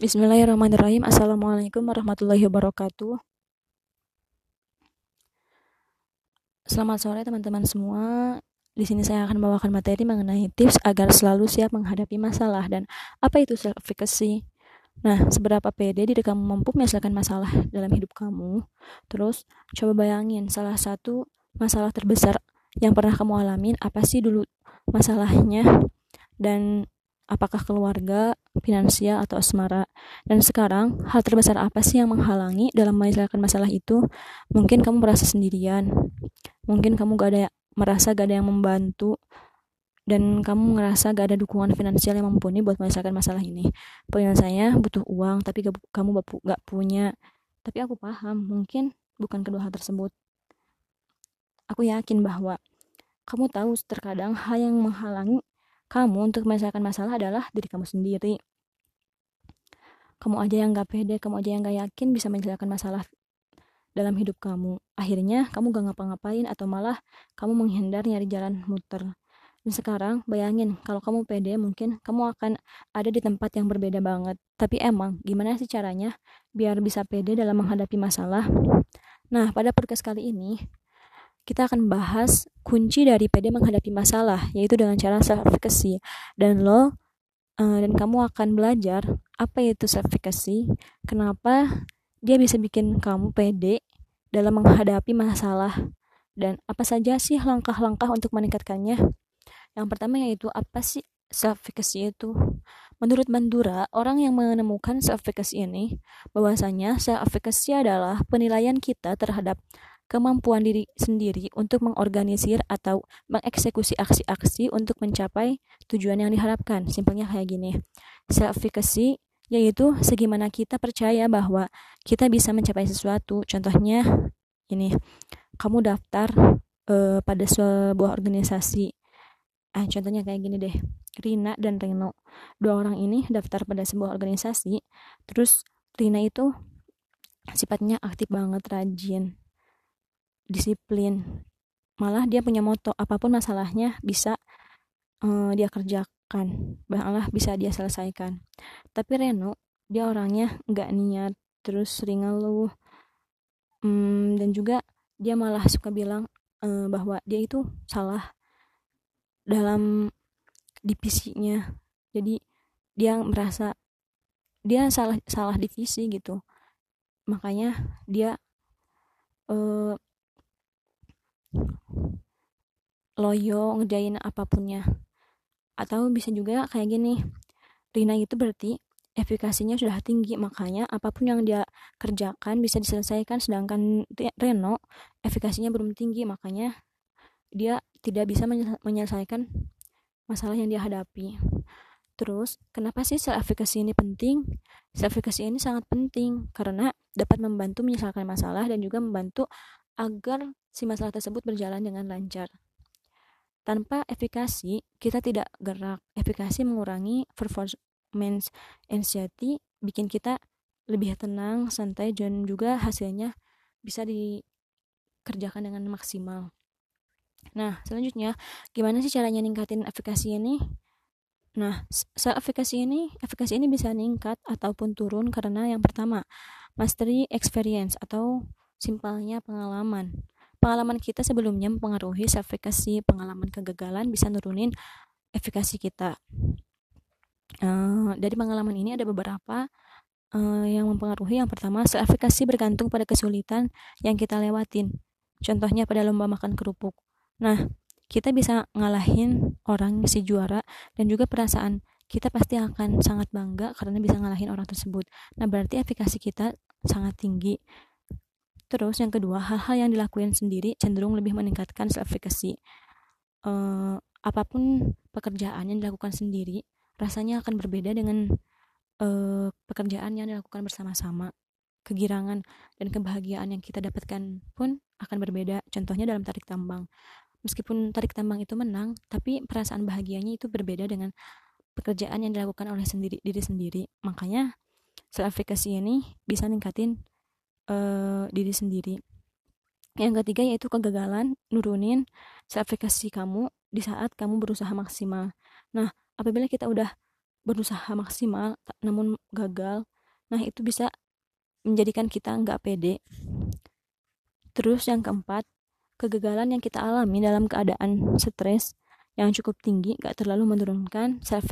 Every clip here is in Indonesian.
Bismillahirrahmanirrahim. Assalamualaikum warahmatullahi wabarakatuh. Selamat sore teman-teman semua. Di sini saya akan membawakan materi mengenai tips agar selalu siap menghadapi masalah dan apa itu self efficacy. Nah, seberapa pede diri kamu mampu menyelesaikan masalah dalam hidup kamu? Terus, coba bayangin salah satu masalah terbesar yang pernah kamu alamin apa sih dulu masalahnya dan apakah keluarga, finansial, atau asmara. Dan sekarang, hal terbesar apa sih yang menghalangi dalam menyelesaikan masalah itu? Mungkin kamu merasa sendirian, mungkin kamu gak ada merasa gak ada yang membantu, dan kamu ngerasa gak ada dukungan finansial yang mumpuni buat menyelesaikan masalah ini. saya butuh uang, tapi gak, kamu gak punya. Tapi aku paham, mungkin bukan kedua hal tersebut. Aku yakin bahwa kamu tahu terkadang hal yang menghalangi kamu untuk menyelesaikan masalah adalah diri kamu sendiri. Kamu aja yang gak pede, kamu aja yang gak yakin bisa menyelesaikan masalah dalam hidup kamu. Akhirnya kamu gak ngapa-ngapain atau malah kamu menghindar nyari jalan muter. Dan sekarang bayangin kalau kamu pede mungkin kamu akan ada di tempat yang berbeda banget. Tapi emang gimana sih caranya biar bisa pede dalam menghadapi masalah? Nah, pada podcast kali ini kita akan bahas kunci dari PD menghadapi masalah, yaitu dengan cara self efficacy. Dan lo uh, dan kamu akan belajar apa itu self efficacy, kenapa dia bisa bikin kamu pede dalam menghadapi masalah dan apa saja sih langkah-langkah untuk meningkatkannya. Yang pertama yaitu apa sih self efficacy itu? Menurut Bandura, orang yang menemukan self efficacy ini bahwasanya self efficacy adalah penilaian kita terhadap kemampuan diri sendiri untuk mengorganisir atau mengeksekusi aksi-aksi untuk mencapai tujuan yang diharapkan. Simpelnya kayak gini. Self-efficacy yaitu segimana kita percaya bahwa kita bisa mencapai sesuatu. Contohnya ini, kamu daftar uh, pada sebuah organisasi. Ah, contohnya kayak gini deh. Rina dan Reno. Dua orang ini daftar pada sebuah organisasi. Terus Rina itu sifatnya aktif banget, rajin disiplin. Malah dia punya moto apa pun masalahnya bisa uh, dia kerjakan malah bisa dia selesaikan. Tapi Reno dia orangnya nggak niat terus sering ngeluh um, dan juga dia malah suka bilang uh, bahwa dia itu salah dalam divisinya. Jadi dia merasa dia salah salah divisi gitu. Makanya dia uh, loyo ngerjain apapunnya. Atau bisa juga kayak gini Rina itu berarti efikasinya sudah tinggi makanya apa pun yang dia kerjakan bisa diselesaikan sedangkan Reno efikasinya belum tinggi makanya dia tidak bisa menyelesaikan masalah yang dia hadapi. Terus kenapa sih self efficacy ini penting? Self efficacy ini sangat penting karena dapat membantu menyelesaikan masalah dan juga membantu agar si masalah tersebut berjalan dengan lancar. Tanpa efikasi, kita tidak gerak. Efikasi mengurangi performance anxiety, bikin kita lebih tenang, santai, dan juga hasilnya bisa dikerjakan dengan maksimal. Nah, selanjutnya, gimana sih caranya ningkatin efikasi ini? Nah, self efikasi ini, efikasi ini bisa ningkat ataupun turun karena yang pertama, mastery experience atau simpelnya pengalaman. Pengalaman kita sebelumnya mempengaruhi efekasi pengalaman kegagalan bisa nurunin efikasi kita. Uh, dari pengalaman ini ada beberapa uh, yang mempengaruhi. Yang pertama, efikasi bergantung pada kesulitan yang kita lewatin. Contohnya pada lomba makan kerupuk. Nah, kita bisa ngalahin orang si juara dan juga perasaan kita pasti akan sangat bangga karena bisa ngalahin orang tersebut. Nah, berarti efikasi kita sangat tinggi. Terus yang kedua, hal-hal yang dilakuin sendiri cenderung lebih meningkatkan self-efficacy. Uh, apa pun pekerjaan yang dilakukan sendiri, rasanya akan berbeda dengan uh, pekerjaan yang dilakukan bersama-sama. Kegirangan dan kebahagiaan yang kita dapatkan pun akan berbeda. Contohnya dalam tarik tambang. Meskipun tarik tambang itu menang, tapi perasaan bahagianya itu berbeda dengan pekerjaan yang dilakukan oleh sendiri diri sendiri. Makanya self-efficacy ini bisa ningkatin uh, diri sendiri. Yang ketiga yaitu kegagalan nurunin self kamu di saat kamu berusaha maksimal. Nah apabila kita udah berusaha maksimal namun gagal nah itu bisa menjadikan kita nggak pede. Terus yang keempat kegagalan yang kita alami dalam keadaan stres yang cukup tinggi gak terlalu menurunkan self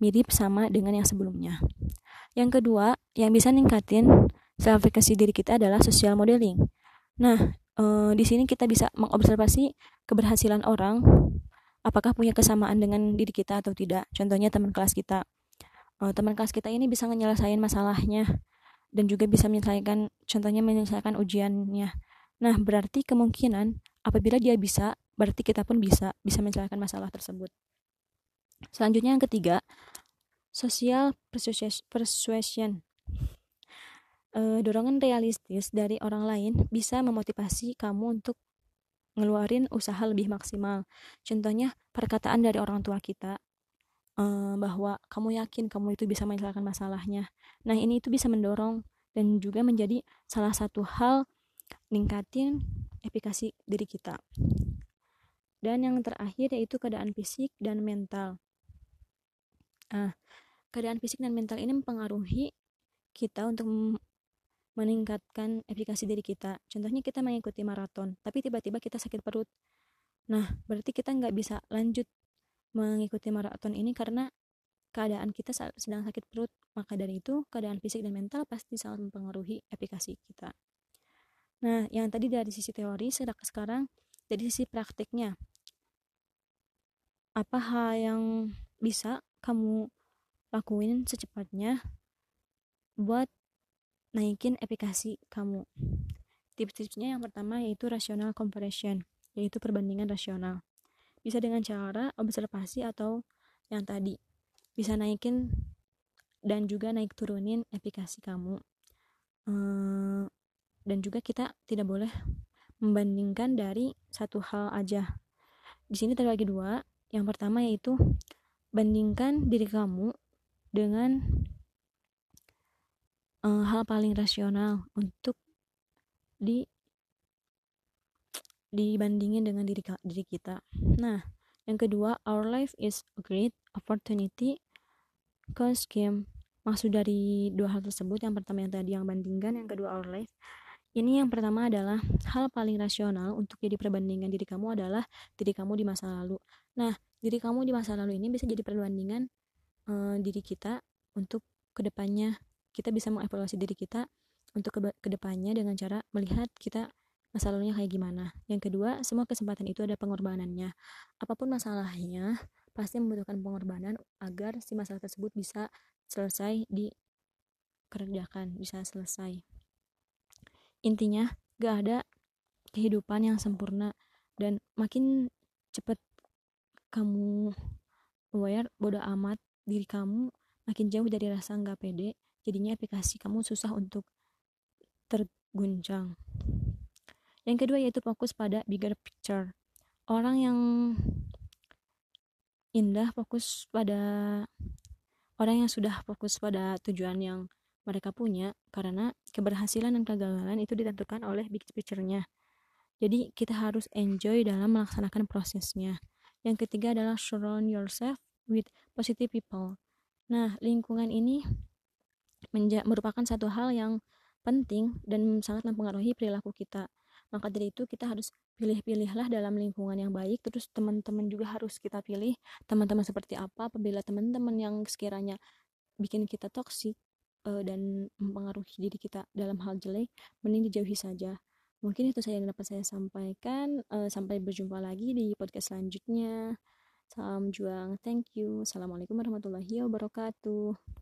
mirip sama dengan yang sebelumnya. Yang kedua yang bisa ningkatin self efficacy diri kita adalah social modeling. Nah e, di sini kita bisa mengobservasi keberhasilan orang apakah punya kesamaan dengan diri kita atau tidak. Contohnya teman kelas kita. E, teman kelas kita ini bisa menyelesaikan masalahnya dan juga bisa menyelesaikan contohnya menyelesaikan ujiannya. Nah berarti kemungkinan apabila dia bisa berarti kita pun bisa bisa menyelesaikan masalah tersebut. Selanjutnya yang ketiga social persuasion e, dorongan realistis dari orang lain bisa memotivasi kamu untuk ngeluarin usaha lebih maksimal contohnya perkataan dari orang tua kita uh, bahwa kamu yakin kamu itu bisa menyelesaikan masalahnya. Nah, ini itu bisa mendorong dan juga menjadi salah satu hal ningkatin efikasi diri kita. Dan yang terakhir yaitu keadaan fisik dan mental. Nah, keadaan fisik dan mental ini mempengaruhi kita untuk meningkatkan efikasi diri kita. Contohnya kita mengikuti maraton, tapi tiba-tiba kita sakit perut. Nah, berarti kita nggak bisa lanjut mengikuti maraton ini karena keadaan kita sedang sakit perut maka dari itu keadaan fisik dan mental pasti sangat mempengaruhi efikasi kita nah yang tadi dari sisi teori sekarang dari sisi praktiknya apa hal yang bisa kamu lakuin secepatnya buat naikin efikasi kamu. Tips-tipsnya yang pertama yaitu rational comparison yaitu perbandingan rasional. Bisa dengan cara observasi atau yang tadi bisa naikin dan juga naik turunin efikasi kamu. Ehm, dan juga kita tidak boleh membandingkan dari satu hal aja. Di sini terbagi dua. Yang pertama yaitu bandingkan diri kamu dengan uh, hal paling rasional untuk di dibandingin dengan diri diri kita. Nah, yang kedua, our life is a great opportunity cause game. Maksud dari dua hal tersebut, yang pertama yang tadi yang bandingkan, yang kedua our life. Ini yang pertama adalah hal paling rasional untuk jadi perbandingan diri kamu adalah diri kamu di masa lalu. Nah, diri kamu di masa lalu ini bisa jadi perbandingan uh, diri kita untuk ke depannya. Kita bisa mengevaluasi diri kita untuk ke ke depannya dengan cara melihat kita masa lalunya kayak gimana. Yang kedua, semua kesempatan itu ada pengorbanannya. Apa pun masalahnya, pasti membutuhkan pengorbanan agar si masalah tersebut bisa selesai dikerjakan, bisa selesai. Intinya, gak ada kehidupan yang sempurna dan makin cepat kamu aware bodoh amat diri kamu makin jauh dari rasa nggak pede jadinya aplikasi kamu susah untuk terguncang yang kedua yaitu fokus pada bigger picture. Orang yang indah fokus pada orang yang sudah fokus pada tujuan yang mereka punya karena keberhasilan dan kegagalan itu ditentukan oleh big picture-nya. Jadi kita harus enjoy dalam melaksanakan prosesnya. Yang ketiga adalah surround yourself with positive people. Nah, lingkungan ini merupakan satu hal yang penting dan sangat mempengaruhi perilaku kita. Maka dari itu kita harus pilih-pilihlah dalam lingkungan yang baik terus teman-teman juga harus kita pilih teman-teman seperti apa apabila teman-teman yang sekiranya bikin kita toksik uh, dan mempengaruhi diri kita dalam hal jelek mending dijauhi saja. Mungkin itu saja yang dapat saya sampaikan uh, sampai berjumpa lagi di podcast selanjutnya. Salam juang thank you. Assalamualaikum warahmatullahi wabarakatuh